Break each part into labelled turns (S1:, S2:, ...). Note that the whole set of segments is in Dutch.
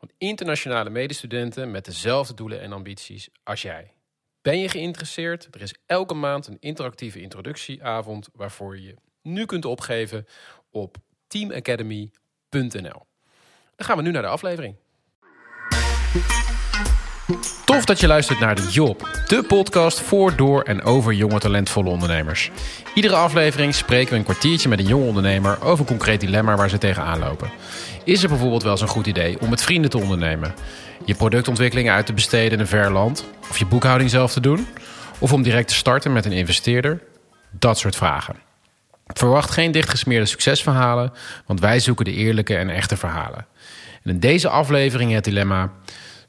S1: van internationale medestudenten met dezelfde doelen en ambities als jij. Ben je geïnteresseerd? Er is elke maand een interactieve introductieavond waarvoor je je nu kunt opgeven op teamacademy.nl. Dan gaan we nu naar de aflevering. Tof dat je luistert naar de Job, de podcast voor, door en over jonge talentvolle ondernemers. Iedere aflevering spreken we een kwartiertje met een jonge ondernemer over een concreet dilemma waar ze tegenaan lopen. Is er bijvoorbeeld wel eens een goed idee om met vrienden te ondernemen? Je productontwikkeling uit te besteden in een ver land? Of je boekhouding zelf te doen? Of om direct te starten met een investeerder? Dat soort vragen. Verwacht geen dichtgesmeerde succesverhalen, want wij zoeken de eerlijke en echte verhalen. En in deze aflevering het dilemma: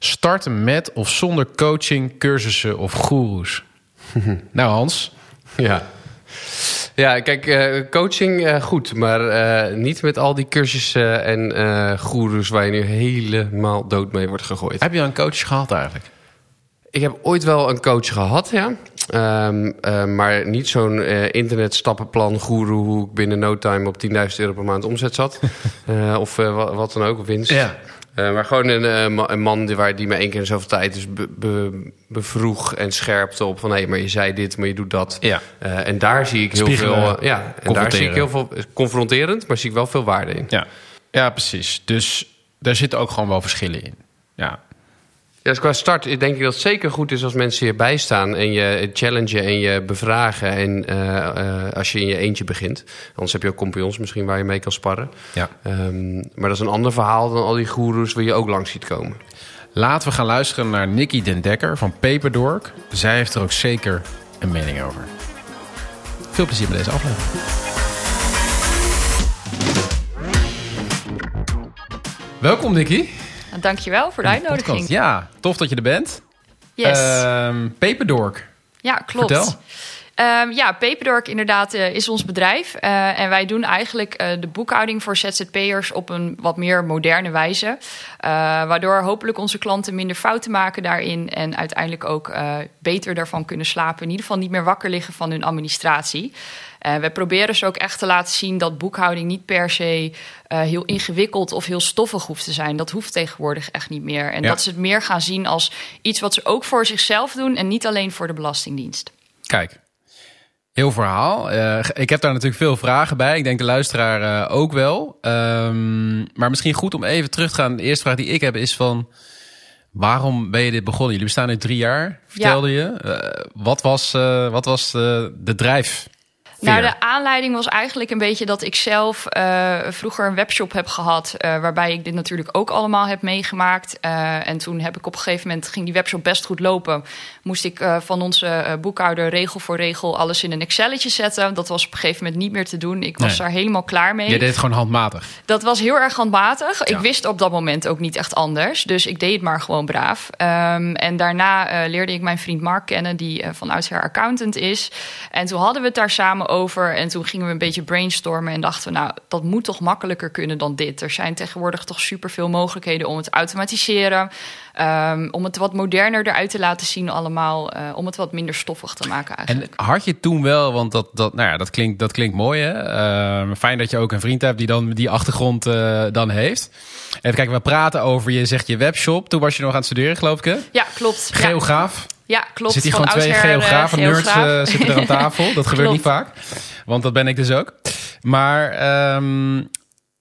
S1: starten met of zonder coaching, cursussen of goeroes. nou, Hans.
S2: Ja. Ja, kijk, uh, coaching uh, goed, maar uh, niet met al die cursussen en goeroes waar je nu helemaal dood mee wordt gegooid.
S1: Heb je een coach gehad eigenlijk?
S2: Ik heb ooit wel een coach gehad, ja. Um, maar niet zo'n internet stappenplan goeroe hoe ik binnen no time op 10.000 euro per maand omzet zat. of wat dan ook, winst.
S1: Ja.
S2: Uh, maar gewoon een, een man die, waar, die me één keer in zoveel tijd dus be, be, bevroeg en scherpte op van hé, hey, maar je zei dit, maar je doet dat.
S1: Ja.
S2: Uh, en daar zie ik heel veel. ja, en daar zie ik heel veel confronterend, maar zie ik wel veel waarde in.
S1: Ja, ja precies. Dus daar zitten ook gewoon wel verschillen in. Ja.
S2: Ja, dus qua start denk ik dat het zeker goed is als mensen je bijstaan en je challengen en je bevragen. En uh, uh, als je in je eentje begint. Anders heb je ook compagnons misschien waar je mee kan sparren.
S1: Ja.
S2: Um, maar dat is een ander verhaal dan al die goeroes waar je ook langs ziet komen.
S1: Laten we gaan luisteren naar Nikki Den Dekker van Paperdork. Zij heeft er ook zeker een mening over. Veel plezier met deze aflevering. Welkom Nikki.
S3: Dankjewel voor de uitnodiging.
S1: Podcast. Ja, tof dat je er bent.
S3: Yes.
S1: Paperdork.
S3: Ja, klopt.
S1: Vertel.
S3: Um, ja, Paperdork inderdaad uh, is ons bedrijf. Uh, en wij doen eigenlijk uh, de boekhouding voor ZZP'ers op een wat meer moderne wijze. waardoor hopelijk onze klanten minder fouten maken daarin. En uiteindelijk ook beter daarvan kunnen slapen. In ieder geval niet meer wakker liggen van hun administratie. Uh, we proberen ze ook echt te laten zien dat boekhouding niet per se uh, heel ingewikkeld of heel stoffig hoeft te zijn. Dat hoeft tegenwoordig echt niet meer. En
S1: Ja.
S3: dat ze het meer gaan zien als iets wat ze ook voor zichzelf doen en niet alleen voor de Belastingdienst.
S1: Kijk, heel verhaal. Uh, ik heb daar natuurlijk veel vragen bij. Ik denk de luisteraar uh, ook wel. Um, maar misschien goed om even terug te gaan. De eerste vraag die ik heb is van... Waarom ben je dit begonnen? Jullie bestaan nu drie jaar, vertelde
S3: Ja.
S1: je. Uh, wat was, wat was de drijf?
S3: Nou, de aanleiding was eigenlijk een beetje dat ik zelf uh, vroeger een webshop heb gehad. Uh, waarbij ik dit natuurlijk ook allemaal heb meegemaakt. Uh, en toen heb ik op een gegeven moment ging die webshop best goed lopen. Moest ik van onze boekhouder regel voor regel alles in een Excelletje zetten. Dat was op een gegeven moment niet meer te doen. Ik was
S1: Nee.
S3: daar helemaal klaar mee.
S1: Je deed het gewoon handmatig.
S3: Dat was heel erg handmatig.
S1: Ja.
S3: Ik wist op dat moment ook niet echt anders. Dus ik deed het maar gewoon braaf. Um, en daarna leerde ik mijn vriend Mark kennen, die van oudsher accountant is. En toen hadden we het daar samen over. En toen gingen we een beetje brainstormen. En dachten we, nou, dat moet toch makkelijker kunnen dan dit. Er zijn tegenwoordig toch superveel mogelijkheden om het te automatiseren. Um, om het wat moderner eruit te laten zien allemaal. Uh, om het wat minder stoffig te maken eigenlijk.
S1: En had je toen wel, want dat, dat, nou ja, dat, klinkt, dat klinkt mooi hè. Uh, fijn dat je ook een vriend hebt die dan die achtergrond uh, dan heeft. Even kijken, we praten over, je zegt je webshop. Toen was je nog aan het studeren geloof ik hè?
S3: Ja, klopt.
S1: Geograaf.
S3: Ja, klopt.
S1: Zit hier gewoon twee
S3: oudsher,
S1: geografen,
S3: eh,
S1: nerds uh, zitten er aan tafel. Dat gebeurt niet vaak. Want dat ben ik dus ook. Maar um,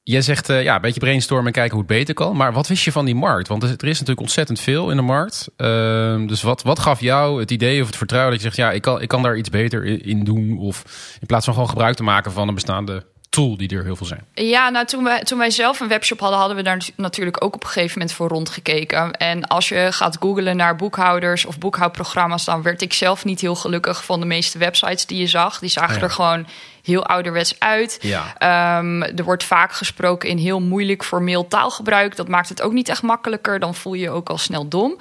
S1: jij zegt uh, ja, een beetje brainstormen en kijken hoe het beter kan. Maar wat wist je van die markt? Want er is natuurlijk ontzettend veel in de markt. Uh, dus wat, wat gaf jou het idee of het vertrouwen dat je zegt... ja, ik kan, ik kan daar iets beter in doen? Of in plaats van gewoon gebruik te maken van een bestaande tool die er heel veel zijn.
S3: Ja, nou toen wij, toen wij zelf een webshop hadden, hadden we daar natuurlijk ook op een gegeven moment voor rondgekeken. En als je gaat googlen naar boekhouders of boekhoudprogramma's, dan werd ik zelf niet heel gelukkig van de meeste websites die je zag. Die zagen
S1: Oh ja.
S3: er gewoon heel ouderwets uit.
S1: Ja.
S3: Ehm, er wordt vaak gesproken in heel moeilijk formeel taalgebruik. Dat maakt het ook niet echt makkelijker. Dan voel je je ook al snel dom.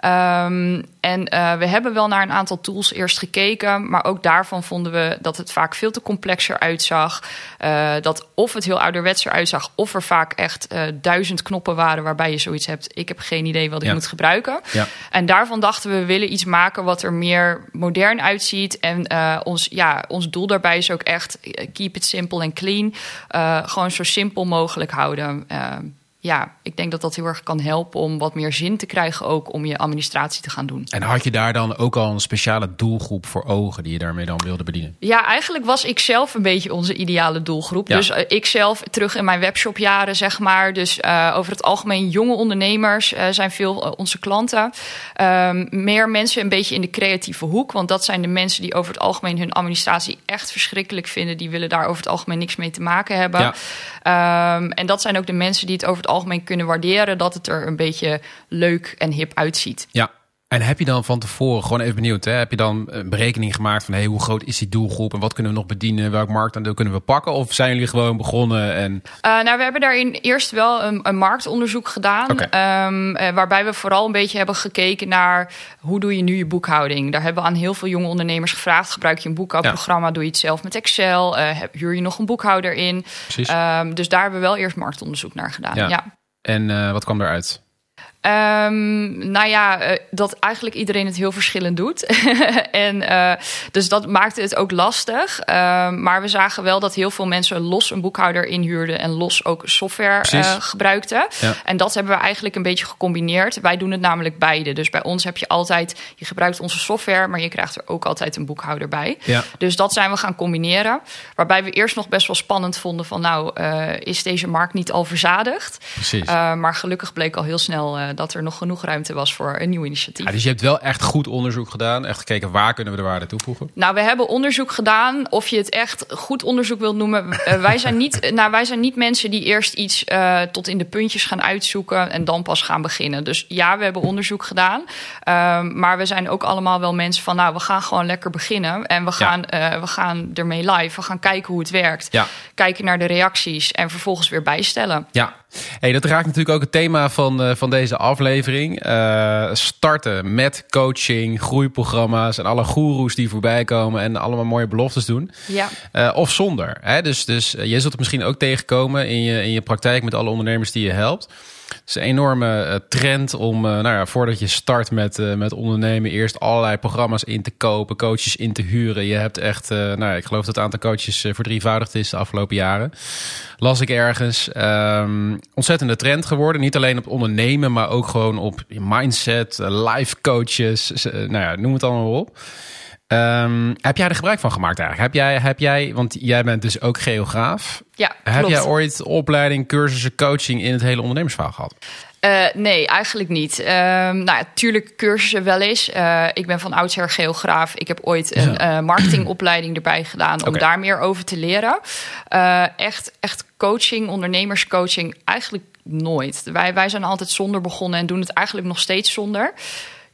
S3: Ehm, en eh, we hebben wel naar een aantal tools eerst gekeken. Maar ook daarvan vonden we dat het vaak veel te complexer uitzag. Uh, dat of het heel ouderwetser uitzag, of er vaak echt uh, duizend knoppen waren waarbij je zoiets hebt. Ik heb geen idee wat ik
S1: Ja.
S3: moet gebruiken.
S1: Ja.
S3: En daarvan dachten we, we willen iets maken wat er meer modern uitziet. En eh, ons, ja, ons doel daarbij is ook echt eh, keep it simple en clean. Eh, gewoon zo simpel mogelijk houden. Ja, ik denk dat dat heel erg kan helpen om wat meer zin te krijgen ook om je administratie te gaan doen.
S1: En had je daar dan ook al een speciale doelgroep voor ogen die je daarmee dan wilde bedienen?
S3: Ja, eigenlijk was ik zelf een beetje onze ideale doelgroep.
S1: Ja.
S3: Dus eh, ik zelf terug in mijn webshopjaren, zeg maar. Dus eh, over het algemeen jonge ondernemers eh, zijn veel onze klanten. Ehm, meer mensen een beetje in de creatieve hoek. Want dat zijn de mensen die over het algemeen hun administratie echt verschrikkelijk vinden. Die willen daar over het algemeen niks mee te maken hebben. Ehm, en dat zijn ook de mensen die het over het algemeen kunnen waarderen. Dat het er een beetje leuk en hip uitziet.
S1: Ja. En heb je dan van tevoren, gewoon even benieuwd, hè, heb je dan een berekening gemaakt van hey, hoe groot is die doelgroep en wat kunnen we nog bedienen, welk marktaandeel kunnen we pakken? Of zijn jullie gewoon begonnen en
S3: Uh, nou, we hebben daarin eerst wel een, een marktonderzoek gedaan. Ehm, eh, waarbij we vooral een beetje hebben gekeken naar hoe doe je nu je boekhouding. Daar hebben we aan heel veel jonge ondernemers gevraagd. Gebruik je een boekhoudprogramma? Doe je het zelf met Excel? Eh, heb- huur je nog een boekhouder in?
S1: precies?
S3: Ehm, dus daar hebben we wel eerst marktonderzoek naar gedaan.
S1: Ja.
S3: Ja.
S1: en eh, wat kwam eruit?
S3: Ehm, nou ja, eh, dat eigenlijk iedereen het heel verschillend doet. en eh, dus dat maakte het ook lastig. Ehm, maar we zagen wel dat heel veel mensen los een boekhouder inhuurden en los ook software eh, gebruikten.
S1: Ja.
S3: En dat hebben we eigenlijk een beetje gecombineerd. Wij doen het namelijk beide. Dus bij ons heb je altijd, je gebruikt onze software, maar je krijgt er ook altijd een boekhouder bij.
S1: Ja.
S3: Dus dat zijn we gaan combineren. Waarbij we eerst nog best wel spannend vonden van nou, is deze markt niet al verzadigd?
S1: Precies.
S3: Maar gelukkig bleek al heel snel dat er nog genoeg ruimte was voor een nieuw initiatief.
S1: Ja, dus je hebt wel echt goed onderzoek gedaan, echt gekeken waar kunnen we de waarde toevoegen.
S3: Nou, we hebben onderzoek gedaan. Of je het echt goed onderzoek wilt noemen. Uh, wij, zijn niet, nou, wij zijn niet mensen die eerst iets uh, tot in de puntjes gaan uitzoeken en dan pas gaan beginnen. Dus ja, we hebben onderzoek gedaan. Um, maar we zijn ook allemaal wel mensen van, nou, we gaan gewoon lekker beginnen. En we gaan, ja. we gaan ermee live. We gaan kijken hoe het werkt.
S1: Ja.
S3: Kijken naar de reacties en vervolgens weer bijstellen.
S1: Ja, hey, dat raakt natuurlijk ook het thema van, van deze aflevering. Uh, starten met coaching, groeiprogramma's en alle goeroes die voorbij komen en allemaal mooie beloftes doen.
S3: Ja.
S1: Uh, of zonder. Hè? Dus, dus je zult het misschien ook tegenkomen in je, in je praktijk met alle ondernemers die je helpt. Het is een enorme uh, trend om, uh, nou ja, voordat je start met, uh, met ondernemen, eerst allerlei programma's in te kopen, coaches in te huren. Je hebt echt, nou ja, ik geloof dat het aantal coaches verdrievoudigd is de afgelopen jaren. Las ik ergens. Um, ontzettende trend geworden. Niet alleen op ondernemen, maar ook gewoon op mindset, life coaches, nou ja, noem het allemaal op. Um, heb jij er gebruik van gemaakt eigenlijk? Heb jij, heb jij, want jij bent dus ook geograaf.
S3: Ja,
S1: Heb
S3: klopt.
S1: jij ooit opleiding, cursussen, coaching in het hele ondernemersverhaal gehad?
S3: Uh, nee, eigenlijk niet. Uh, nou ja, tuurlijk cursussen wel eens. Uh, ik ben van oudsher geograaf. Ik heb ooit een ja. marketingopleiding erbij gedaan om
S1: Okay.
S3: daar meer over te leren. echt, echt coaching, ondernemerscoaching, eigenlijk nooit. Wij, wij zijn altijd zonder begonnen en doen het eigenlijk nog steeds zonder.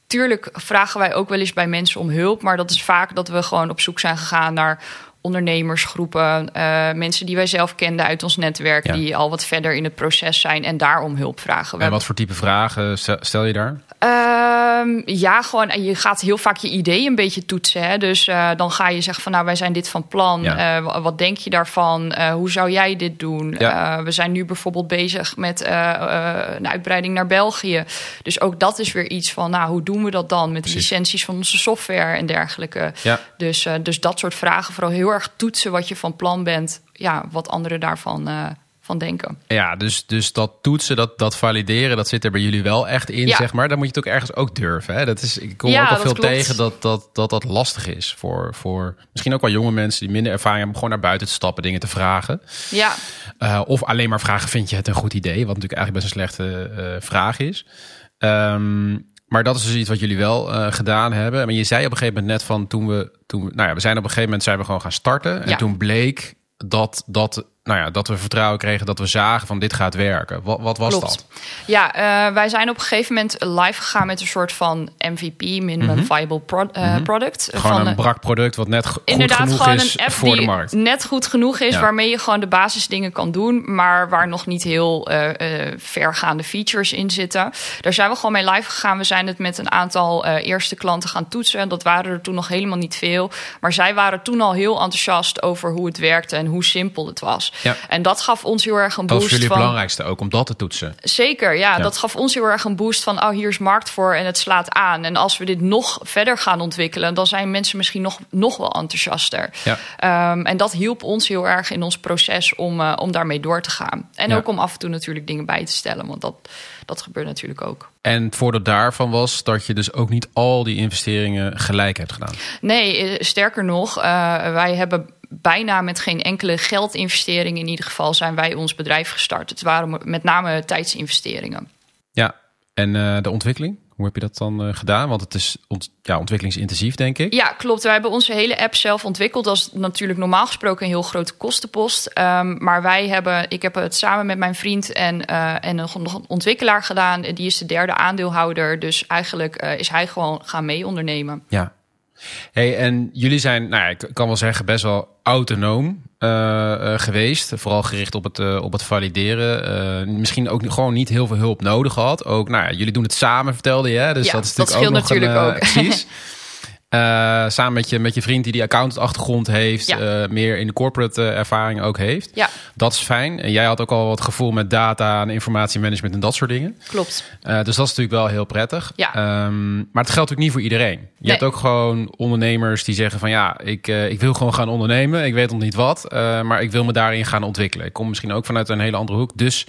S3: Tuurlijk vragen wij ook wel eens bij mensen om hulp, maar dat is vaak dat we gewoon op zoek zijn gegaan naar ondernemersgroepen, uh, mensen die wij zelf kenden uit ons netwerk,
S1: Ja.
S3: die al wat verder in het proces zijn en daarom hulp vragen.
S1: En wat voor type vragen stel je daar?
S3: Ehm, ja, gewoon. En je gaat heel vaak je idee een beetje toetsen. Hè? Dus eh, dan ga je zeggen van nou, wij zijn dit van plan.
S1: Ja.
S3: Eh, wa- wat denk je daarvan? Eh, hoe zou jij dit doen?
S1: Ja.
S3: We zijn nu bijvoorbeeld bezig met een uitbreiding naar België. Dus ook dat is weer iets van nou, hoe doen we dat dan met de licenties van onze software en dergelijke.
S1: Ja.
S3: Dus, dus dat soort vragen, vooral heel erg toetsen wat je van plan bent. Ja, wat anderen daarvan van denken.
S1: Ja, dus, dus dat toetsen, dat, dat valideren, dat zit er bij jullie wel echt in,
S3: Ja.
S1: zeg maar. Dan moet je het ook ergens ook durven. Hè? Dat is, ik kom
S3: Ja,
S1: ook al veel
S3: klopt.
S1: tegen dat dat, dat dat lastig is voor, voor misschien ook wel jonge mensen die minder ervaring hebben, om gewoon naar buiten te stappen, dingen te vragen.
S3: Ja,
S1: Uh, of alleen maar vragen, vind je het een goed idee? Wat natuurlijk eigenlijk best een slechte uh, vraag is. Um, maar dat is dus iets wat jullie wel uh, gedaan hebben. Maar je zei op een gegeven moment net van toen we... Toen we nou ja, we zijn op een gegeven moment zijn we gewoon gaan starten. En
S3: Ja.
S1: toen bleek dat, dat nou ja, dat we vertrouwen kregen, dat we zagen van dit gaat werken. Wat, wat was
S3: Klopt.
S1: dat?
S3: Ja, eh, wij zijn op een gegeven moment live gegaan met een soort van MVP, minimum viable pro- eh, product.
S1: Mhm. Gewoon
S3: van,
S1: een brak product wat net go- goed
S3: Inderdaad,
S1: genoeg
S3: gewoon
S1: is
S3: een app
S1: voor
S3: die
S1: de markt.
S3: net goed genoeg is,
S1: Ja.
S3: waarmee je gewoon de basisdingen kan doen, maar waar nog niet heel eh, vergaande features in zitten. Daar zijn we gewoon mee live gegaan. We zijn het met een aantal eerste klanten gaan toetsen. Dat waren er toen nog helemaal niet veel. Maar zij waren toen al heel enthousiast over hoe het werkte en hoe simpel het was.
S1: Ja.
S3: En dat gaf ons heel erg een
S1: Dat was
S3: boost
S1: jullie het belangrijkste ook, om dat te toetsen.
S3: Zeker, ja,
S1: Ja.
S3: Dat gaf ons heel erg een boost van... oh, hier is markt voor en het slaat aan. En als we dit nog verder gaan ontwikkelen... dan zijn mensen misschien nog, nog wel enthousiaster.
S1: Ja.
S3: Ehm, en dat hielp ons heel erg in ons proces om, eh, om daarmee door te gaan. En ook om af en toe natuurlijk dingen bij te stellen. Want dat, dat gebeurt natuurlijk ook.
S1: En het voordeel daarvan was dat je dus ook niet al die investeringen gelijk hebt gedaan.
S3: Nee, eh, sterker nog, eh, wij hebben bijna met geen enkele geldinvestering... in ieder geval zijn wij ons bedrijf gestart. Het waren met name tijdsinvesteringen.
S1: Ja, en eh, de ontwikkeling? Hoe heb je dat dan eh, gedaan? Want het is ont ja, ontwikkelingsintensief, denk ik.
S3: Ja, klopt. Wij hebben onze hele app zelf ontwikkeld. Dat is natuurlijk normaal gesproken een heel grote kostenpost. Ehm, maar wij hebben, ik heb het samen met mijn vriend en, eh, en nog een ontwikkelaar gedaan. Die is de derde aandeelhouder. Dus eigenlijk is hij gewoon gaan mee ondernemen.
S1: Ja. Hey, en jullie zijn, nou ja, ik kan wel zeggen, best wel autonoom eh, eh, geweest. Vooral gericht op het, eh, op het valideren. Misschien ook gewoon niet heel veel hulp nodig gehad. Ook, nou ja, jullie doen het samen, vertelde je. Hè? Dus
S3: Ja,
S1: dat is
S3: dat
S1: natuurlijk ook nog een,
S3: natuurlijk
S1: eh,
S3: ook.
S1: Precies. Eh, samen met je, met je vriend die die accountant-achtergrond heeft.
S3: Ja.
S1: eh, meer in de corporate eh, ervaring ook heeft.
S3: Ja,
S1: Dat is fijn. En jij had ook al wat gevoel met data en informatiemanagement en dat soort dingen.
S3: klopt.
S1: Uh, dus dat is natuurlijk wel heel prettig.
S3: Ja.
S1: Um, maar het geldt natuurlijk niet voor iedereen. Je
S3: Nee.
S1: hebt ook gewoon ondernemers die zeggen van ja, ik, uh, ik wil gewoon gaan ondernemen. Ik weet nog niet wat, uh, maar ik wil me daarin gaan ontwikkelen. Ik kom misschien ook vanuit een hele andere hoek. Dus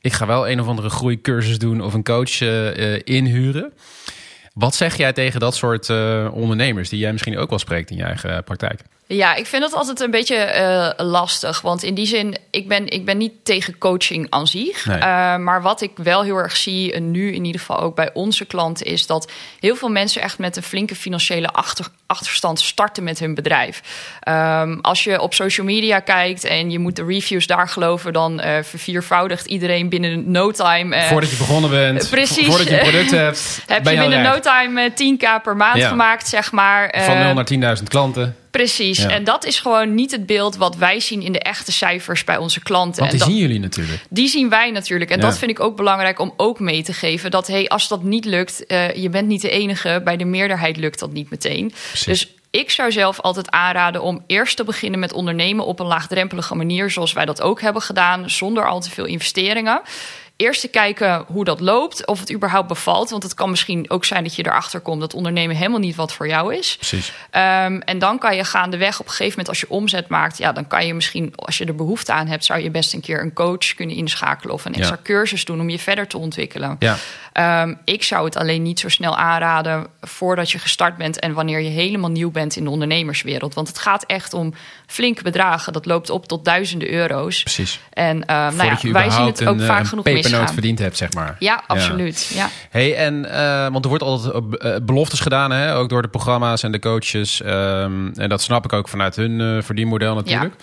S1: ik ga wel een of andere groeicursus doen of een coach uh, inhuren. Wat zeg jij tegen dat soort uh, ondernemers die jij misschien ook wel spreekt in je eigen praktijk?
S3: Ja, ik vind dat altijd een beetje uh, lastig. Want in die zin, ik ben, ik ben niet tegen coaching aan zich.
S1: Nee.
S3: Uh, maar wat ik wel heel erg zie, en nu in ieder geval ook bij onze klanten, is dat heel veel mensen echt met een flinke financiële achter, achterstand starten met hun bedrijf. Um, als je op social media kijkt en je moet de reviews daar geloven, dan uh, verviervoudigt iedereen binnen no time.
S1: voordat je begonnen bent,
S3: precies,
S1: voordat je een product hebt,
S3: heb
S1: ben
S3: je binnen no time 10k per maand
S1: Ja.
S3: gemaakt, zeg maar.
S1: Van
S3: Uh,
S1: 0 naar 10.000 klanten.
S3: Precies,
S1: Ja.
S3: en dat is gewoon niet het beeld wat wij zien in de echte cijfers bij onze klanten.
S1: Want die
S3: en dat,
S1: zien jullie natuurlijk.
S3: die zien wij natuurlijk. En
S1: Ja.
S3: dat vind ik ook belangrijk om ook mee te geven. Dat hey, als dat niet lukt, uh, je bent niet de enige. Bij de meerderheid lukt dat niet meteen.
S1: Precies.
S3: Dus ik zou zelf altijd aanraden om eerst te beginnen met ondernemen op een laagdrempelige manier, zoals wij dat ook hebben gedaan, zonder al te veel investeringen. Eerst te kijken hoe dat loopt, of het überhaupt bevalt. Want het kan misschien ook zijn dat je erachter komt dat ondernemen helemaal niet wat voor jou is.
S1: Precies.
S3: Um, en dan kan je gaandeweg op een gegeven moment, als je omzet maakt, ja, dan kan je misschien, als je er behoefte aan hebt, zou je best een keer een coach kunnen inschakelen of een extra
S1: Ja.
S3: cursus doen om je verder te ontwikkelen.
S1: Ja.
S3: Um, ik zou het alleen niet zo snel aanraden voordat je gestart bent en wanneer je helemaal nieuw bent in de ondernemerswereld. Want het gaat echt om flinke bedragen. Dat loopt op tot duizenden euro's.
S1: Precies.
S3: En uh, nou ja, wij zien het ook
S1: een, eh,
S3: vaak
S1: een
S3: genoeg
S1: pepernoot
S3: misgaan.
S1: verdiend hebt, zeg maar.
S3: Ja, absoluut. Ja.
S1: Hey, en uh, want er wordt altijd uh, beloftes gedaan, hè? ook door de programma's en de coaches. Um, en dat snap ik ook vanuit hun uh, verdienmodel natuurlijk.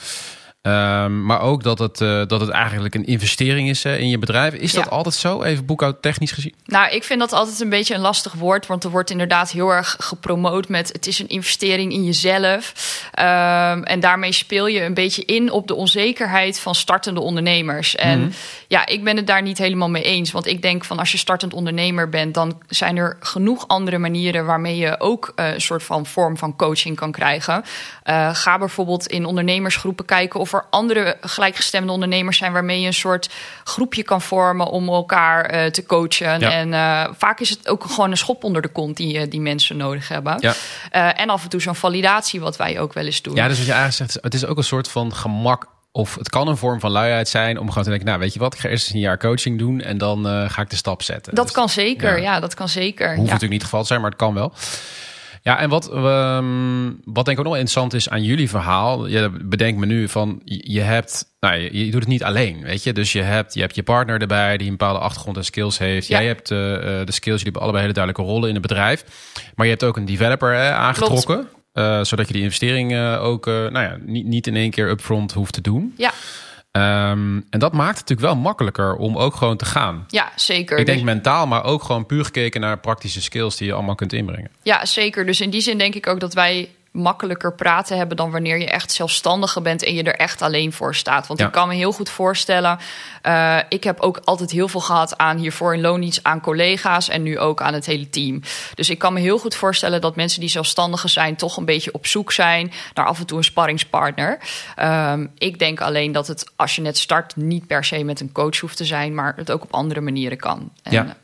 S1: Um, maar ook dat het, uh, dat het eigenlijk een investering is uh, in je bedrijf. Is dat altijd zo, even boekhoudtechnisch gezien?
S3: Nou, ik vind dat altijd een beetje een lastig woord. Want er wordt inderdaad heel erg gepromoot met... het is een investering in jezelf. Um, en daarmee speel je een beetje in op de onzekerheid van startende ondernemers. En
S1: Mhm.
S3: ja, ik ben het daar niet helemaal mee eens. Want ik denk van als je startend ondernemer bent... dan zijn er genoeg andere manieren... waarmee je ook uh, een soort van vorm van coaching kan krijgen. Ga bijvoorbeeld in ondernemersgroepen kijken... of er andere gelijkgestemde ondernemers zijn... waarmee je een soort groepje kan vormen om elkaar uh, te coachen.
S1: Ja.
S3: En uh, vaak is het ook gewoon een schop onder de kont die, uh, die mensen nodig hebben.
S1: Ja.
S3: En af en toe zo'n validatie, wat wij ook wel eens doen.
S1: Ja, dus wat je eigenlijk zegt, het is ook een soort van gemak. Of het kan een vorm van luiheid zijn om gewoon te denken, nou weet je wat, ik ga eerst een jaar coaching doen en dan uh, ga ik de stap zetten.
S3: Dat
S1: Dus
S3: kan zeker,
S1: ja.
S3: ja, dat kan zeker.
S1: hoeft
S3: ja.
S1: natuurlijk niet het geval te zijn, maar het kan wel. Ja, en wat, um, wat denk ik ook nog interessant is aan jullie verhaal. Je bedenkt me nu van, je, hebt, nou, je, je, doet het niet alleen, weet je. Dus je hebt, je hebt je partner erbij die een bepaalde achtergrond en skills heeft.
S3: Ja.
S1: Jij hebt uh, de skills, jullie hebben allebei hele duidelijke rollen in het bedrijf. Maar je hebt ook een developer hè, aangetrokken. Uh, zodat je die investering uh, ook uh, nou ja, niet, niet in één keer upfront hoeft te doen.
S3: Ja.
S1: Ehm, en dat maakt het natuurlijk wel makkelijker om ook gewoon te gaan.
S3: Ja, zeker.
S1: Ik denk
S3: Dus-
S1: mentaal, maar ook gewoon puur gekeken naar praktische skills die je allemaal kunt inbrengen.
S3: Ja, zeker. Dus in die zin denk ik ook dat wij makkelijker praten hebben dan wanneer je echt zelfstandige bent en je er echt alleen voor staat. Want
S1: Ja.
S3: ik kan me heel goed voorstellen. eh, ik heb ook altijd heel veel gehad aan hiervoor in loondienst aan collega's en nu ook aan het hele team. Dus ik kan me heel goed voorstellen dat mensen die zelfstandigen zijn toch een beetje op zoek zijn naar af en toe een sparringspartner. Ehm, ik denk alleen dat het als je net start niet per se met een coach hoeft te zijn, maar het ook op andere manieren kan. En,
S1: Ja.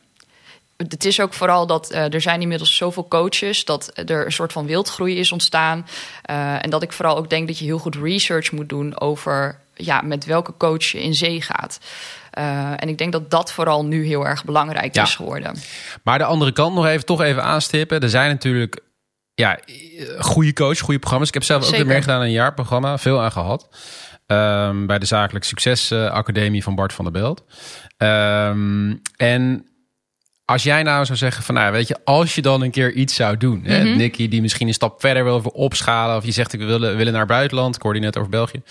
S3: Het is ook vooral dat eh, er zijn inmiddels zoveel coaches dat er een soort van wildgroei is ontstaan. Eh, en dat ik vooral ook denk dat je heel goed research moet doen over ja, met welke coach je in zee gaat. Eh, en ik denk dat dat vooral nu heel erg belangrijk
S1: Ja.
S3: is geworden.
S1: Maar de andere kant nog even, toch even aanstippen. Er zijn natuurlijk ja, goede coach, goede programma's. Ik heb zelf ook weer meegedaan aan een jaarprogramma. Veel aan gehad. Ehm, bij de Zakelijk Succes Academie van Bart van der Belt. Ehm, en als jij nou zou zeggen van, nou weet je, als je dan een keer iets zou doen, hè,
S3: Mhm.
S1: Nicky die misschien een stap verder wil opschalen, of je zegt ik wil willen naar buitenland, ik hoorde je net over België.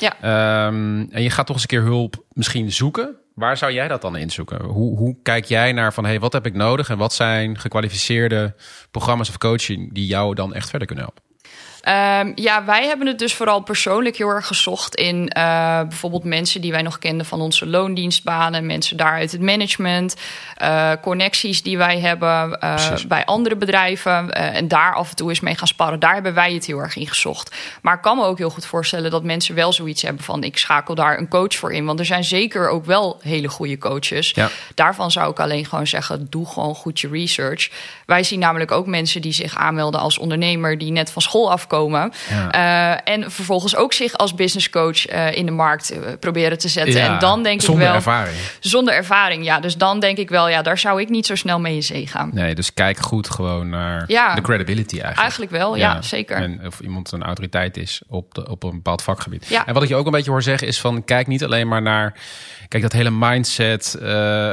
S3: Ja.
S1: Ehm, en je gaat toch eens een keer hulp misschien zoeken. Waar zou jij dat dan inzoeken? Hoe, hoe kijk jij naar van, hey, wat heb ik nodig en wat zijn gekwalificeerde programma's of coaching die jou dan echt verder kunnen helpen?
S3: Ehm, ja, wij hebben het dus vooral persoonlijk heel erg gezocht in eh, bijvoorbeeld mensen die wij nog kenden van onze loondienstbanen, mensen daar uit het management, eh, connecties die wij hebben eh, bij andere bedrijven en daar af en toe eens mee gaan sparren. Daar hebben wij het heel erg in gezocht. Maar ik kan me ook heel goed voorstellen dat mensen wel zoiets hebben van ik schakel daar een coach voor in, want er zijn zeker ook wel hele goede coaches.
S1: Ja.
S3: Daarvan zou ik alleen gewoon zeggen: doe gewoon goed je research. Wij zien namelijk ook mensen die zich aanmelden als ondernemer, die net van school afkomen.
S1: Ja.
S3: Eh, en vervolgens ook zich als business coach eh, in de markt eh, proberen te zetten.
S1: Ja,
S3: en dan denk
S1: zonder
S3: ik wel.
S1: ervaring.
S3: Zonder ervaring, ja. Dus dan denk ik wel, ja, daar zou ik niet zo snel mee in zee gaan.
S1: Nee, dus kijk goed gewoon naar
S3: Ja.
S1: de credibility eigenlijk.
S3: Eigenlijk wel, ja, zeker.
S1: En of iemand een autoriteit is op, de, op een bepaald vakgebied.
S3: Ja.
S1: En wat ik je ook een beetje hoor zeggen is van... kijk niet alleen maar naar... Kijk, dat hele mindset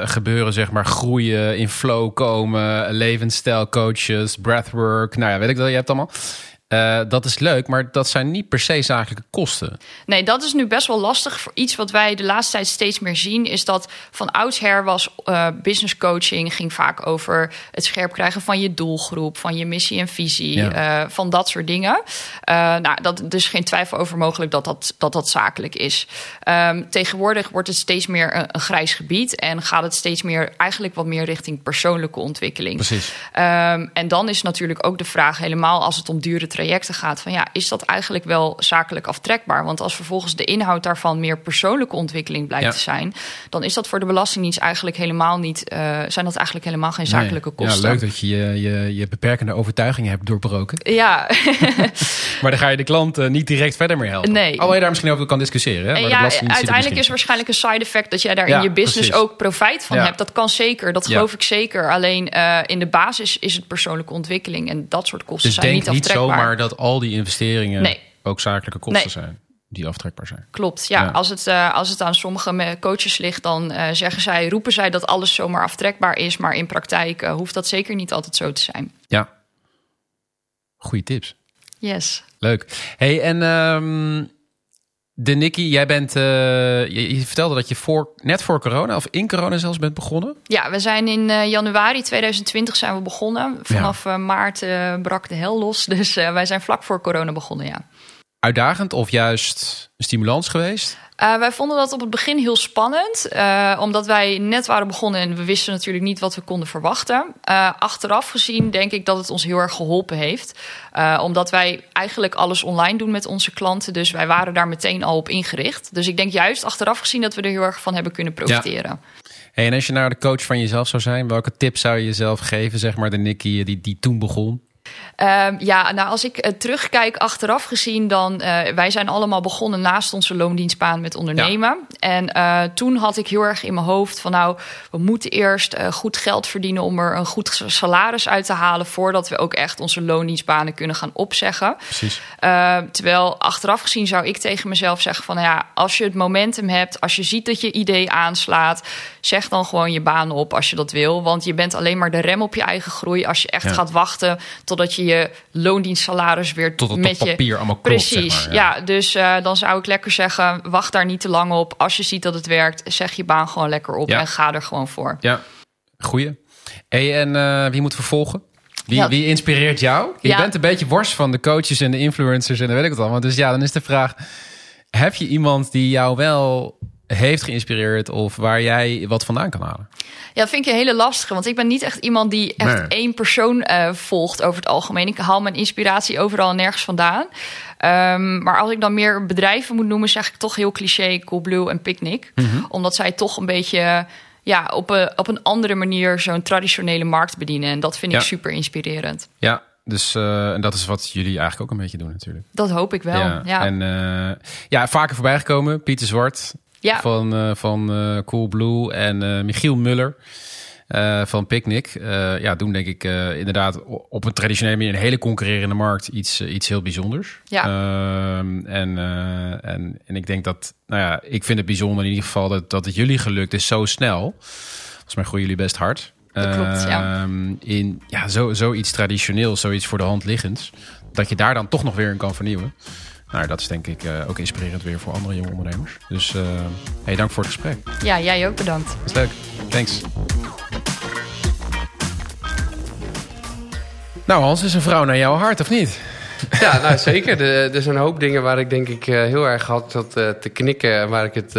S1: gebeuren, zeg maar... groeien, in flow komen, levensstijl coaches, breathwork. Nou ja, weet ik wel, je hebt allemaal... Eh, dat is leuk, maar dat zijn niet per se zakelijke kosten.
S3: Nee, dat is nu best wel lastig. Voor iets wat wij de laatste tijd steeds meer zien, is dat van oudsher was eh, business coaching ging vaak over het scherp krijgen van je doelgroep, van je missie en visie,
S1: Ja.
S3: eh, van dat soort dingen. Nou, dat is geen twijfel over mogelijk dat dat, dat, dat zakelijk is. Ehm, tegenwoordig wordt het steeds meer een, een grijs gebied en gaat het steeds meer eigenlijk wat meer richting persoonlijke ontwikkeling.
S1: Precies.
S3: Ehm, en dan is natuurlijk ook de vraag, helemaal als het om dure trajecten gaat, van ja, is dat eigenlijk wel zakelijk aftrekbaar? Want als vervolgens de inhoud daarvan meer persoonlijke ontwikkeling blijkt
S1: Ja.
S3: te zijn, dan is dat voor de Belastingdienst eigenlijk helemaal niet, eh, zijn dat eigenlijk helemaal geen zakelijke
S1: Nee.
S3: kosten.
S1: Ja, leuk dat je je, je je beperkende overtuigingen hebt doorbroken.
S3: Ja,
S1: Maar dan ga je de klant eh, niet direct verder mee helpen.
S3: Nee.
S1: Alhoewel je daar misschien over kan discussiëren. Hè?
S3: Ja, uiteindelijk is waarschijnlijk een side effect dat jij daar
S1: Ja,
S3: in je business
S1: precies.
S3: ook profijt van
S1: Ja.
S3: hebt. Dat kan zeker, dat geloof ik zeker. Alleen eh, in de basis is het persoonlijke ontwikkeling en dat soort kosten
S1: Dus
S3: zijn niet
S1: niet
S3: aftrekbaar.
S1: Zomaar dat al die investeringen
S3: Nee.
S1: ook zakelijke kosten
S3: Nee.
S1: zijn die aftrekbaar zijn.
S3: Klopt, ja.
S1: Ja.
S3: Als, het, eh, als het aan sommige coaches ligt, dan eh, zeggen zij, roepen zij dat alles zomaar aftrekbaar is. Maar in praktijk eh, hoeft dat zeker niet altijd zo te zijn.
S1: Ja. Goeie tips.
S3: Yes.
S1: Leuk. Hey, en ehm, de Nicky, jij bent, eh, je, je vertelde dat je voor, net voor corona of in corona zelfs bent begonnen.
S3: Ja, we zijn in eh, januari 2020 zijn we begonnen. Vanaf eh, maart brak de hel los. Dus wij zijn vlak voor corona begonnen, ja.
S1: Uitdagend of juist een stimulans geweest?
S3: Eh, wij vonden dat op het begin heel spannend, eh, omdat wij net waren begonnen en we wisten natuurlijk niet wat we konden verwachten. Eh, achteraf gezien denk ik dat het ons heel erg geholpen heeft, omdat wij eigenlijk alles online doen met onze klanten, dus wij waren daar meteen al op ingericht. Dus ik denk juist achteraf gezien dat we er heel erg van hebben kunnen profiteren.
S1: Hey, en als je nou de coach van jezelf zou zijn, welke tips zou je jezelf geven, zeg maar, de Nicky die, die toen begon?
S3: Ehm, ja, nou als ik eh, terugkijk achteraf gezien, dan eh, wij zijn allemaal begonnen naast onze loondienstbaan met ondernemen. En eh, toen had ik heel erg in mijn hoofd van nou, we moeten eerst goed geld verdienen om er een goed salaris uit te halen voordat we ook echt onze loondienstbanen kunnen gaan opzeggen.
S1: Precies.
S3: Uh, terwijl achteraf gezien zou ik tegen mezelf zeggen van nou ja, als je het momentum hebt, als je ziet dat je idee aanslaat, zeg dan gewoon je baan op als je dat wil. Want je bent alleen maar de rem op je eigen groei als je echt
S1: Ja.
S3: gaat wachten totdat dat je je loondienstsalaris weer
S1: Tot het
S3: met je...
S1: papier allemaal klopt,
S3: Precies,
S1: zeg maar, ja.
S3: ja. Dus eh, dan zou ik lekker zeggen, wacht daar niet te lang op. Als je ziet dat het werkt, zeg je baan gewoon lekker op
S1: Ja.
S3: en ga er gewoon voor.
S1: Ja, goeie. Hey, en eh, wie moet vervolgen? Wie,
S3: Ja.
S1: wie inspireert jou? Je bent een beetje worst van de coaches en de influencers en dan weet ik het allemaal. Dus ja, dan is de vraag: heb je iemand die jou wel heeft geïnspireerd of waar jij wat vandaan kan halen?
S3: Ja, dat vind ik een hele lastige. Want ik ben niet echt iemand die echt
S1: Nee.
S3: één persoon eh, volgt over het algemeen. Ik haal mijn inspiratie overal en nergens vandaan. Ehm, maar als ik dan meer bedrijven moet noemen, zeg ik toch heel cliché Coolblue en Picnic.
S1: Mhm.
S3: Omdat zij toch een beetje ja, op, een, op een andere manier zo'n traditionele markt bedienen. En dat vind ik super inspirerend.
S1: Ja, dus eh, en dat is wat jullie eigenlijk ook een beetje doen natuurlijk.
S3: Dat hoop ik wel. Ja, ja.
S1: En eh, ja, vaker voorbij gekomen. Pieter Zwart van, eh van eh Coolblue en eh, Michiel Muller van Picnic. Ja, doen denk ik inderdaad op een traditionele manier... een hele concurrerende markt iets, iets heel bijzonders.
S3: Ja.
S1: Ehm, en, en, en ik denk dat... Nou ja, ik vind het bijzonder in ieder geval... dat, dat het jullie gelukt is zo snel. Volgens mij groeien jullie best hard.
S3: Dat klopt, ja.
S1: Ehm, In ja, zo, zoiets traditioneels, zoiets voor de hand liggends... dat je daar dan toch nog weer in kan vernieuwen. Nou, dat is denk ik eh, ook inspirerend weer voor andere jonge ondernemers. Dus eh hey, dank voor het gesprek.
S3: ja, jij ook bedankt.
S1: Dat is leuk. Thanks. Nou, Hans, is een vrouw naar jouw hart, of niet?
S2: Ja, nou zeker. Er, er zijn een hoop dingen waar ik denk ik eh, heel erg had dat te knikken en waar ik het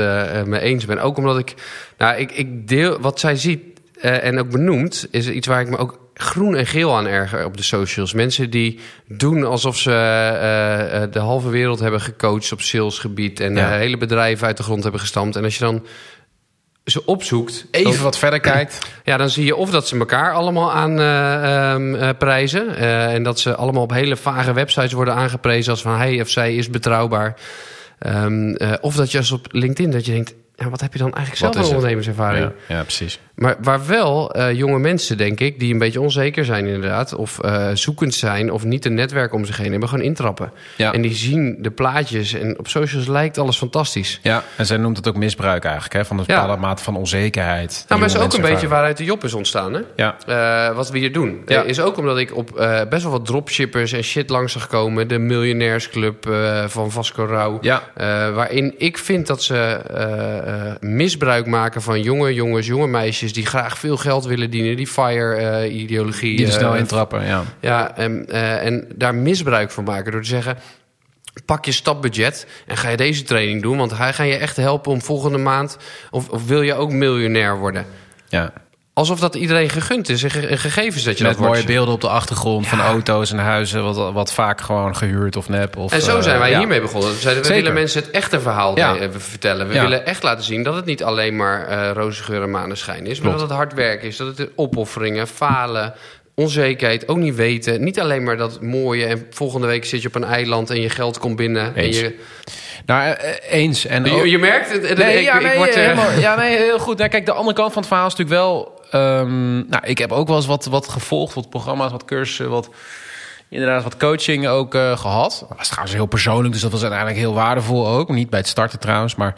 S2: mee eens ben. Ook omdat ik, nou, ik, ik deel wat zij ziet eh, en ook benoemt, is iets waar ik me ook groen en geel aan erger op de socials. Mensen die doen alsof ze eh, eh, de halve wereld hebben gecoacht op salesgebied en
S1: Ja.
S2: eh, hele bedrijven uit de grond hebben gestampt. En als je dan ze opzoekt,
S1: Even wat verder kijkt.
S2: ja, dan zie je of dat ze elkaar allemaal aan eh, ehm, eh, prijzen. en dat ze allemaal op hele vage websites worden aangeprezen als van hij of zij is betrouwbaar. Ehm, eh, of dat je als op LinkedIn dat je denkt, ja, wat heb je dan eigenlijk zelf een ondernemerservaring?
S1: Ja, ja, precies.
S2: Maar waar wel eh, jonge mensen, denk ik, die een beetje onzeker zijn inderdaad, of eh, zoekend zijn, of niet een netwerk om zich heen hebben, gewoon intrappen.
S1: Ja.
S2: En die zien de plaatjes en op socials lijkt alles fantastisch.
S1: Ja, en zij noemt het ook misbruik eigenlijk, hè? van een
S2: Ja.
S1: bepaalde mate van onzekerheid.
S2: Nou, maar is ook een beetje waaruit de job is ontstaan, hè?
S1: Ja,
S2: Eh, wat we hier doen.
S1: Ja.
S2: Is ook omdat ik op best wel wat dropshippers en shit langs zag komen. De miljonairsclub van Vasco Rauw.
S1: ja,
S2: waarin ik vind dat ze misbruik maken van jonge jongens, jonge meisjes... die graag veel geld willen dienen. Die FIRE-ideologie.
S1: die er snel intrappen. Ja.
S2: Ja, en, eh, en daar misbruik van maken door te zeggen... Pak je stapbudget en ga je deze training doen. Want hij ga je echt helpen om volgende maand... of, of wil je ook miljonair worden?
S1: ja.
S2: Alsof dat iedereen gegund is en ge- een gegeven is dat je
S1: Met
S2: dat
S1: mooie beelden op de achtergrond van auto's en huizen, wat, wat vaak gewoon gehuurd of nep. Of,
S2: En zo
S1: eh,
S2: zijn wij
S1: ja.
S2: hiermee begonnen. We zeiden, we
S1: Zeker.
S2: willen mensen het echte verhaal
S1: Ja.
S2: eh, vertellen. We willen echt laten zien dat het niet alleen maar eh roze geur en maneschijn is. Maar
S1: Klopt.
S2: dat het hard werk is. Dat het opofferingen, falen, onzekerheid, ook niet weten. Niet alleen maar dat mooie en volgende week zit je op een eiland en je geld komt binnen. En
S1: Eens.
S2: je,
S1: Nou, eh, eh, eens. En ook-
S2: je, je merkt het.
S1: Nee,
S2: ik,
S1: ja,
S2: ik word, eh,
S1: helemaal, ja, nee, heel goed. Nou, kijk, de andere kant van het verhaal is natuurlijk wel... ehm, nou, ik heb ook wel eens wat, wat gevolgd, wat programma's, wat cursussen, wat... Inderdaad, wat coaching ook eh, gehad. Dat was trouwens heel persoonlijk, dus dat was uiteindelijk heel waardevol ook. Niet bij het starten trouwens, maar...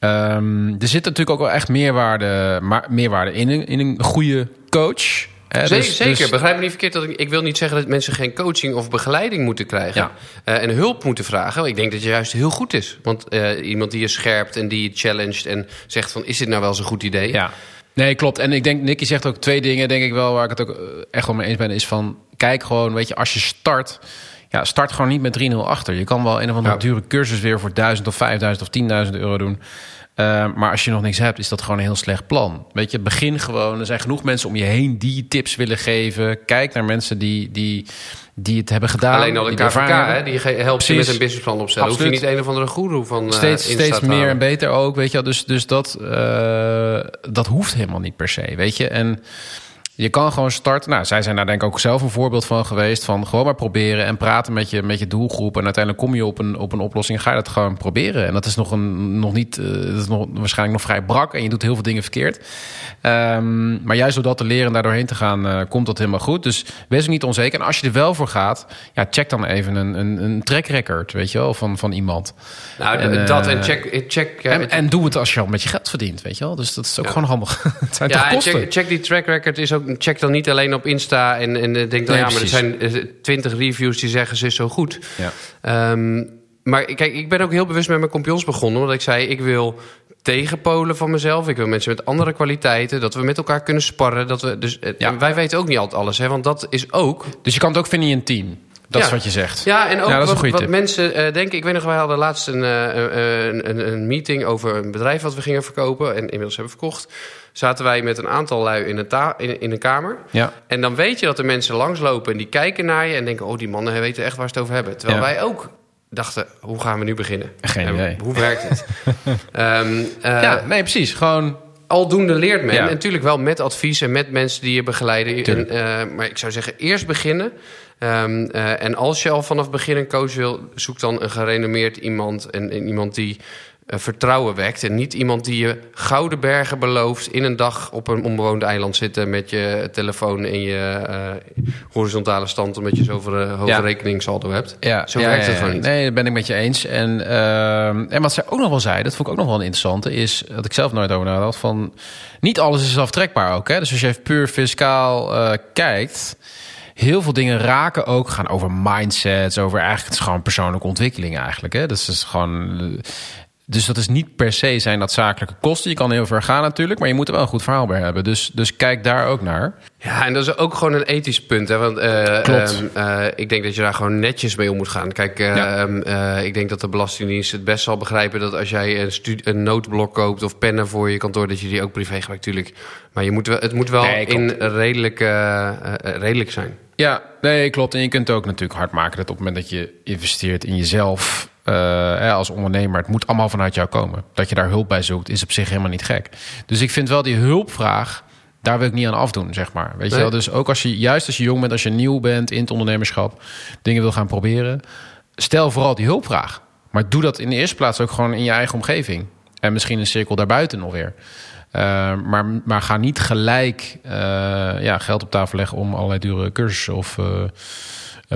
S1: ehm, er zit natuurlijk ook wel echt meerwaarde, maar, meerwaarde in, een, in een goede coach.
S2: Zeker,
S1: dus-
S2: zeker.
S1: dus-
S2: begrijp me niet verkeerd. Dat ik, ik wil niet zeggen dat mensen geen coaching of begeleiding moeten krijgen.
S1: Ja.
S2: eh, en hulp moeten vragen. Ik denk dat het juist heel goed is. Want eh, iemand die je scherpt en die je challenged en zegt van... is dit nou wel zo'n goed idee?
S1: Ja, nee, klopt. En ik denk, Nicky zegt ook twee dingen, denk ik wel, waar ik het ook eh, echt wel mee eens ben. Is van, kijk gewoon, weet je, als je start, ja, start gewoon niet met 3-0 achter. Je kan wel een of andere
S2: Ja.
S1: dure cursus weer voor 1000 of 5000 of 10.000 euro doen. Eh, maar als je nog niks hebt, is dat gewoon een heel slecht plan. Weet je, begin gewoon. Er zijn genoeg mensen om je heen die tips willen geven. Kijk naar mensen die, die, die het hebben gedaan.
S2: Alleen al de KVK, hè, die helpt je met een businessplan opstellen. Hoef je
S1: Absoluut.
S2: niet een of andere goeroe van eh,
S1: steeds, steeds meer en beter ook, weet je. Dus, dus dat, eh, dat hoeft helemaal niet per se, weet je. En je kan gewoon starten. Nou, zij zijn daar denk ik ook zelf een voorbeeld van geweest. Van gewoon maar proberen en praten met je, met je doelgroep. En uiteindelijk kom je op een, op een oplossing ga je dat gewoon proberen. En dat is nog, een, nog niet, eh, dat is nog, waarschijnlijk nog vrij brak. En je doet heel veel dingen verkeerd. Ehm, maar juist door dat te leren en daar doorheen te gaan, eh, komt dat helemaal goed. Dus wees ook niet onzeker. En als je er wel voor gaat, ja, check dan even een, een, een track record, weet je wel, van, van iemand.
S2: Nou,
S1: En,
S2: dat
S1: eh,
S2: en check... check eh,
S1: En, en doe het als je al met je geld verdient, weet je wel. Dus dat is ook
S2: Ja.
S1: gewoon handig. het zijn
S2: ja,
S1: toch kosten?
S2: check, check die track record is ook check dan niet alleen op Insta en, en eh, denk dan...
S1: Nee,
S2: ja, maar er zijn eh, twintig reviews die zeggen ze is zo goed.
S1: Ja.
S2: Ehm, maar kijk, ik ben ook heel bewust met mijn kompions begonnen. Omdat ik zei, ik wil tegenpolen van mezelf. Ik wil mensen met andere kwaliteiten. Dat we met elkaar kunnen sparren. Dat we, dus, eh,
S1: Ja.
S2: Wij weten ook niet altijd alles. Hè, want dat is ook...
S1: Dus je kan het ook vinden in een team. Dat
S2: Ja.
S1: is wat je zegt.
S2: Ja, en ook
S1: Ja, dat is een
S2: wat, wat
S1: tip.
S2: mensen eh, denken. Ik weet nog, wij hadden laatst een, een, een, een meeting over een bedrijf wat we gingen verkopen. En inmiddels hebben verkocht. Zaten wij met een aantal lui in een, in, in een kamer.
S1: Ja.
S2: En dan weet je dat er mensen langslopen en die kijken naar je en denken: oh, die mannen weten echt waar ze het over hebben. Terwijl
S1: Ja.
S2: wij ook dachten: hoe gaan we nu beginnen?
S1: Geen
S2: En
S1: idee.
S2: Hoe werkt het? Ehm, eh,
S1: ja, nee, precies. Gewoon
S2: Aldoende leert men.
S1: Ja.
S2: En natuurlijk wel met advies en met mensen die je begeleiden. En, eh, maar ik zou zeggen, eerst beginnen. Ehm, eh, en als je al vanaf begin een coach wil, zoek dan een gerenommeerd iemand. En, en iemand die vertrouwen wekt. En niet iemand die je gouden bergen belooft... in een dag op een onbewoond eiland zitten... met je telefoon en je eh, horizontale stand... omdat je zoveel uh, hoge
S1: Ja.
S2: rekeningssaldo hebt.
S1: Ja,
S2: Zo
S1: ja,
S2: werkt het gewoon niet.
S1: Nee, dat ben ik met je eens. En, ehm, en wat zij ook nog wel zei, dat vond ik ook nog wel een interessante, is dat ik zelf nooit over nadat van niet alles is aftrekbaar ook. Hè? Dus als je even puur fiscaal eh, kijkt, heel veel dingen raken ook, gaan over mindsets, over eigenlijk het is gewoon persoonlijke ontwikkeling eigenlijk. Hè? Dus, is gewoon, eh, dus dat is niet per se zijn dat zakelijke kosten. Je kan heel ver gaan natuurlijk, maar je moet er wel een goed verhaal bij hebben. Dus, dus kijk daar ook naar.
S2: Ja, en dat is ook gewoon een ethisch punt. Hè? Want eh,
S1: Klopt.
S2: ehm, eh, ik denk dat je daar gewoon netjes mee om moet gaan. Kijk, eh,
S1: Ja.
S2: ehm, eh, ik denk dat de Belastingdienst het best zal begrijpen... dat als jij een, een noodblok koopt of pennen voor je kantoor... dat je die ook privé gebruikt, natuurlijk. Maar je moet wel, het moet wel
S1: Nee,
S2: in redelijk, redelijk zijn.
S1: Ja, nee, klopt. En je kunt het ook natuurlijk hard maken dat op het moment dat je investeert in jezelf als ondernemer, het moet allemaal vanuit jou komen. Dat je daar hulp bij zoekt, is op zich helemaal niet gek. Dus ik vind wel die hulpvraag, daar wil ik niet aan afdoen, zeg maar. Weet je wel? Dus ook als je, juist als je jong bent, als je nieuw bent in het ondernemerschap, dingen wil gaan proberen, stel vooral die hulpvraag. Maar doe dat in de eerste plaats ook gewoon in je eigen omgeving. En misschien een cirkel daarbuiten nog weer. Uh, maar, maar ga niet gelijk uh, ja, geld op tafel leggen om allerlei dure cursussen of uh,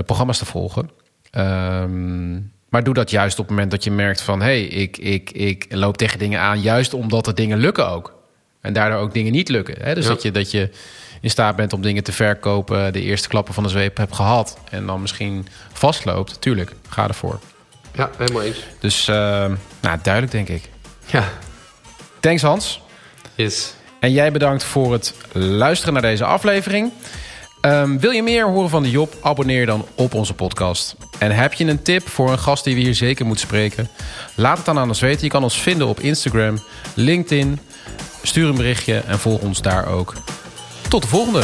S1: programma's te volgen. Um, maar doe dat juist op het moment dat je merkt van... hé, hey, ik, ik, ik loop tegen dingen aan juist omdat er dingen lukken ook. En daardoor ook dingen niet lukken. Hè? Dus
S2: Ja.
S1: dat, je, dat je in staat bent om dingen te verkopen... de eerste klappen van de zweep hebt gehad... en dan misschien vastloopt. Tuurlijk, ga ervoor.
S2: Ja, helemaal eens.
S1: Dus uh, nou, duidelijk denk ik.
S2: Ja,
S1: Thanks Hans.
S2: yes.
S1: En jij bedankt voor het luisteren naar deze aflevering. Um, wil je meer horen van de Job? Abonneer dan op onze podcast. En heb je een tip voor een gast die we hier zeker moeten spreken? Laat het dan aan ons weten. Je kan ons vinden op Instagram, LinkedIn. Stuur een berichtje en volg ons daar ook. Tot de volgende!